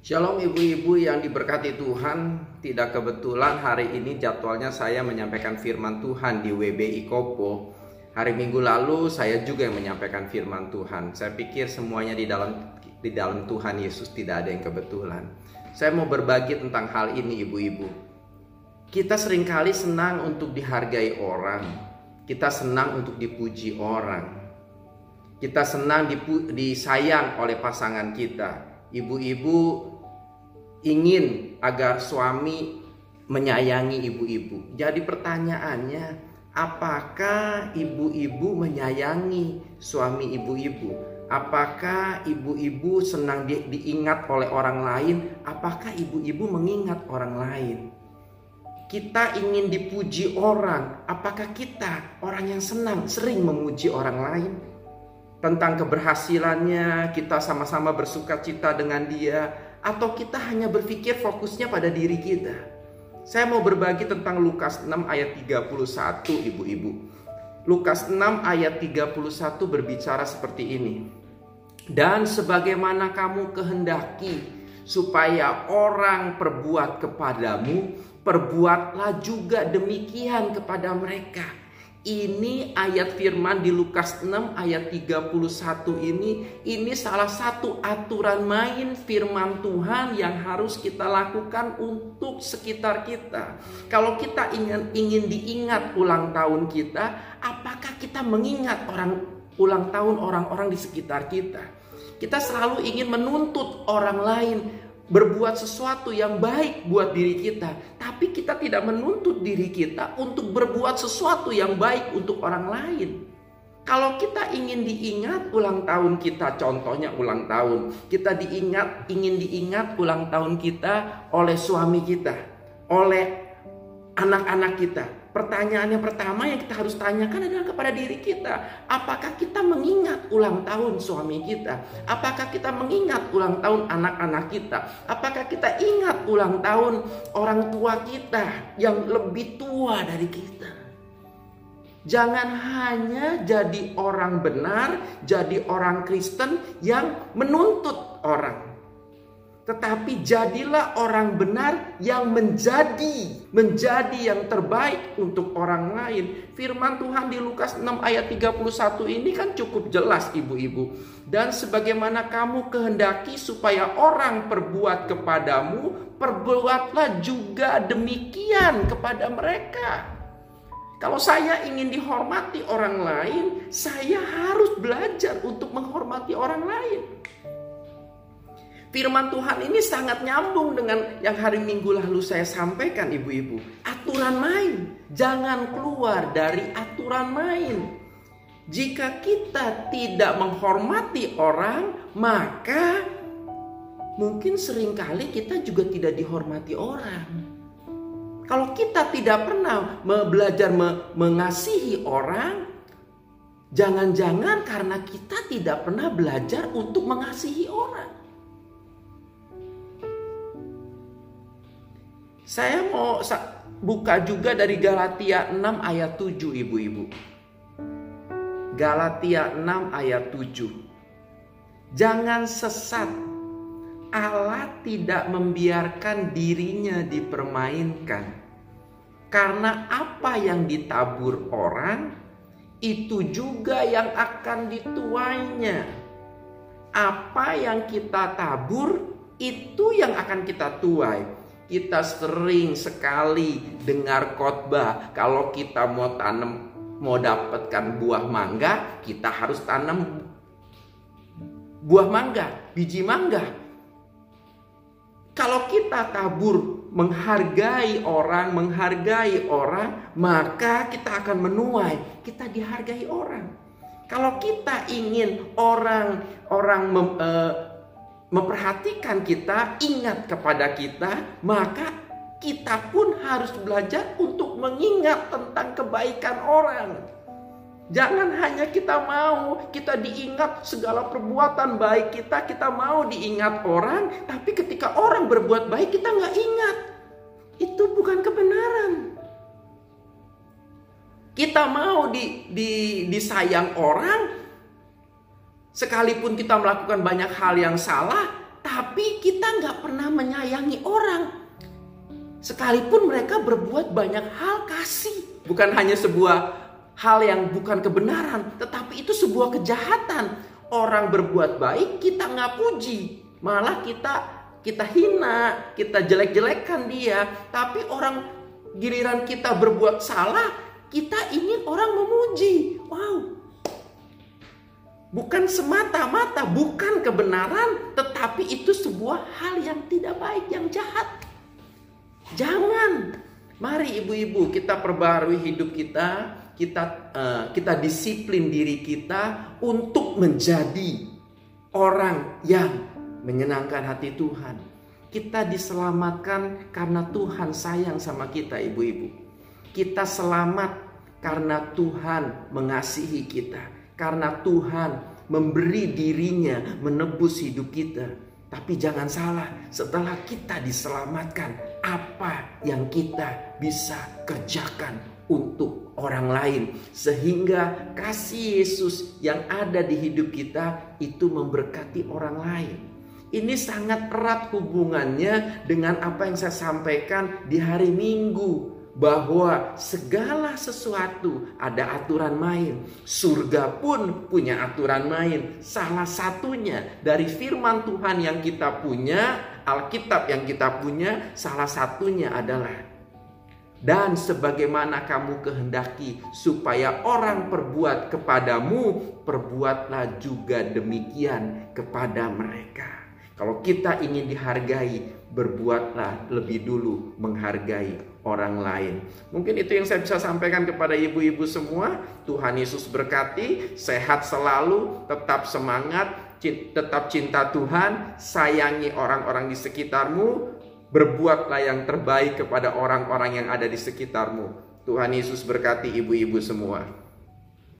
Shalom ibu-ibu yang diberkati Tuhan. Tidak kebetulan hari ini jadwalnya saya menyampaikan firman Tuhan di WBI Kopo Hari minggu lalu saya juga yang menyampaikan firman Tuhan. Saya pikir semuanya di dalam di dalam Tuhan Yesus tidak ada yang kebetulan. Saya mau berbagi tentang hal ini ibu-ibu. Kita sering kali senang untuk dihargai orang. Kita senang untuk dipuji orang. Kita senang disayang oleh pasangan kita Ibu-ibu ingin agar suami menyayangi ibu-ibu. Jadi pertanyaannya, apakah ibu-ibu menyayangi suami ibu-ibu? Apakah ibu-ibu senang di, diingat oleh orang lain? Apakah ibu-ibu mengingat orang lain? Kita ingin dipuji orang. Apakah kita orang yang senang sering memuji orang lain? Tentang keberhasilannya, kita sama-sama bersuka cita dengan dia atau kita hanya berpikir fokusnya pada diri kita? Saya mau berbagi tentang Lukas 6 ayat 31 ibu-ibu. Lukas 6 ayat 31 berbicara seperti ini. Dan sebagaimana kamu kehendaki supaya orang perbuat kepadamu, perbuatlah juga demikian kepada mereka ini ayat firman di Lukas 6 ayat 31 ini ini salah satu aturan main firman Tuhan yang harus kita lakukan untuk sekitar kita. Kalau kita ingin ingin diingat ulang tahun kita, apakah kita mengingat orang ulang tahun orang-orang di sekitar kita? Kita selalu ingin menuntut orang lain berbuat sesuatu yang baik buat diri kita, tapi kita tidak menuntut diri kita untuk berbuat sesuatu yang baik untuk orang lain. Kalau kita ingin diingat ulang tahun kita, contohnya ulang tahun, kita diingat, ingin diingat ulang tahun kita oleh suami kita, oleh anak-anak kita, Pertanyaan yang pertama yang kita harus tanyakan adalah kepada diri kita. Apakah kita mengingat ulang tahun suami kita? Apakah kita mengingat ulang tahun anak-anak kita? Apakah kita ingat ulang tahun orang tua kita yang lebih tua dari kita? Jangan hanya jadi orang benar, jadi orang Kristen yang menuntut orang. Tetapi jadilah orang benar yang menjadi menjadi yang terbaik untuk orang lain. Firman Tuhan di Lukas 6 ayat 31 ini kan cukup jelas ibu-ibu. Dan sebagaimana kamu kehendaki supaya orang perbuat kepadamu, perbuatlah juga demikian kepada mereka. Kalau saya ingin dihormati orang lain, saya harus belajar untuk menghormati orang lain. Firman Tuhan ini sangat nyambung dengan yang hari Minggu lalu saya sampaikan ibu-ibu. Aturan main, jangan keluar dari aturan main. Jika kita tidak menghormati orang, maka mungkin sering kali kita juga tidak dihormati orang. Kalau kita tidak pernah belajar mengasihi orang, jangan-jangan karena kita tidak pernah belajar untuk mengasihi orang. Saya mau buka juga dari Galatia 6 ayat 7 ibu-ibu. Galatia 6 ayat 7. Jangan sesat. Allah tidak membiarkan dirinya dipermainkan. Karena apa yang ditabur orang itu juga yang akan dituainya. Apa yang kita tabur itu yang akan kita tuai. Kita sering sekali dengar khotbah kalau kita mau tanam mau dapatkan buah mangga, kita harus tanam buah mangga, biji mangga. Kalau kita tabur menghargai orang, menghargai orang, maka kita akan menuai, kita dihargai orang. Kalau kita ingin orang orang uh, memperhatikan kita, ingat kepada kita, maka kita pun harus belajar untuk mengingat tentang kebaikan orang. Jangan hanya kita mau kita diingat segala perbuatan baik kita, kita mau diingat orang, tapi ketika orang berbuat baik kita nggak ingat. Itu bukan kebenaran. Kita mau di, di, disayang orang, Sekalipun kita melakukan banyak hal yang salah, Tapi kita nggak pernah menyayangi orang. Sekalipun mereka berbuat banyak hal kasih. Bukan hanya sebuah hal yang bukan kebenaran. Tetapi itu sebuah kejahatan. Orang berbuat baik kita nggak puji. Malah kita kita hina, kita jelek-jelekan dia. Tapi orang giliran kita berbuat salah, kita ingin orang memuji. Wow, Bukan semata-mata, bukan kebenaran, tetapi itu sebuah hal yang tidak baik, yang jahat. Jangan. Mari ibu-ibu kita perbarui hidup kita, kita uh, kita disiplin diri kita untuk menjadi orang yang menyenangkan hati Tuhan. Kita diselamatkan karena Tuhan sayang sama kita, ibu-ibu. Kita selamat karena Tuhan mengasihi kita karena Tuhan memberi dirinya menebus hidup kita. Tapi jangan salah, setelah kita diselamatkan, apa yang kita bisa kerjakan untuk orang lain, sehingga kasih Yesus yang ada di hidup kita itu memberkati orang lain. Ini sangat erat hubungannya dengan apa yang saya sampaikan di hari Minggu bahwa segala sesuatu ada aturan main. Surga pun punya aturan main. Salah satunya dari firman Tuhan yang kita punya, Alkitab yang kita punya, salah satunya adalah dan sebagaimana kamu kehendaki supaya orang perbuat kepadamu, perbuatlah juga demikian kepada mereka. Kalau kita ingin dihargai, berbuatlah lebih dulu menghargai orang lain. Mungkin itu yang saya bisa sampaikan kepada ibu-ibu semua. Tuhan Yesus berkati, sehat selalu, tetap semangat, tetap cinta Tuhan, sayangi orang-orang di sekitarmu, berbuatlah yang terbaik kepada orang-orang yang ada di sekitarmu. Tuhan Yesus berkati ibu-ibu semua.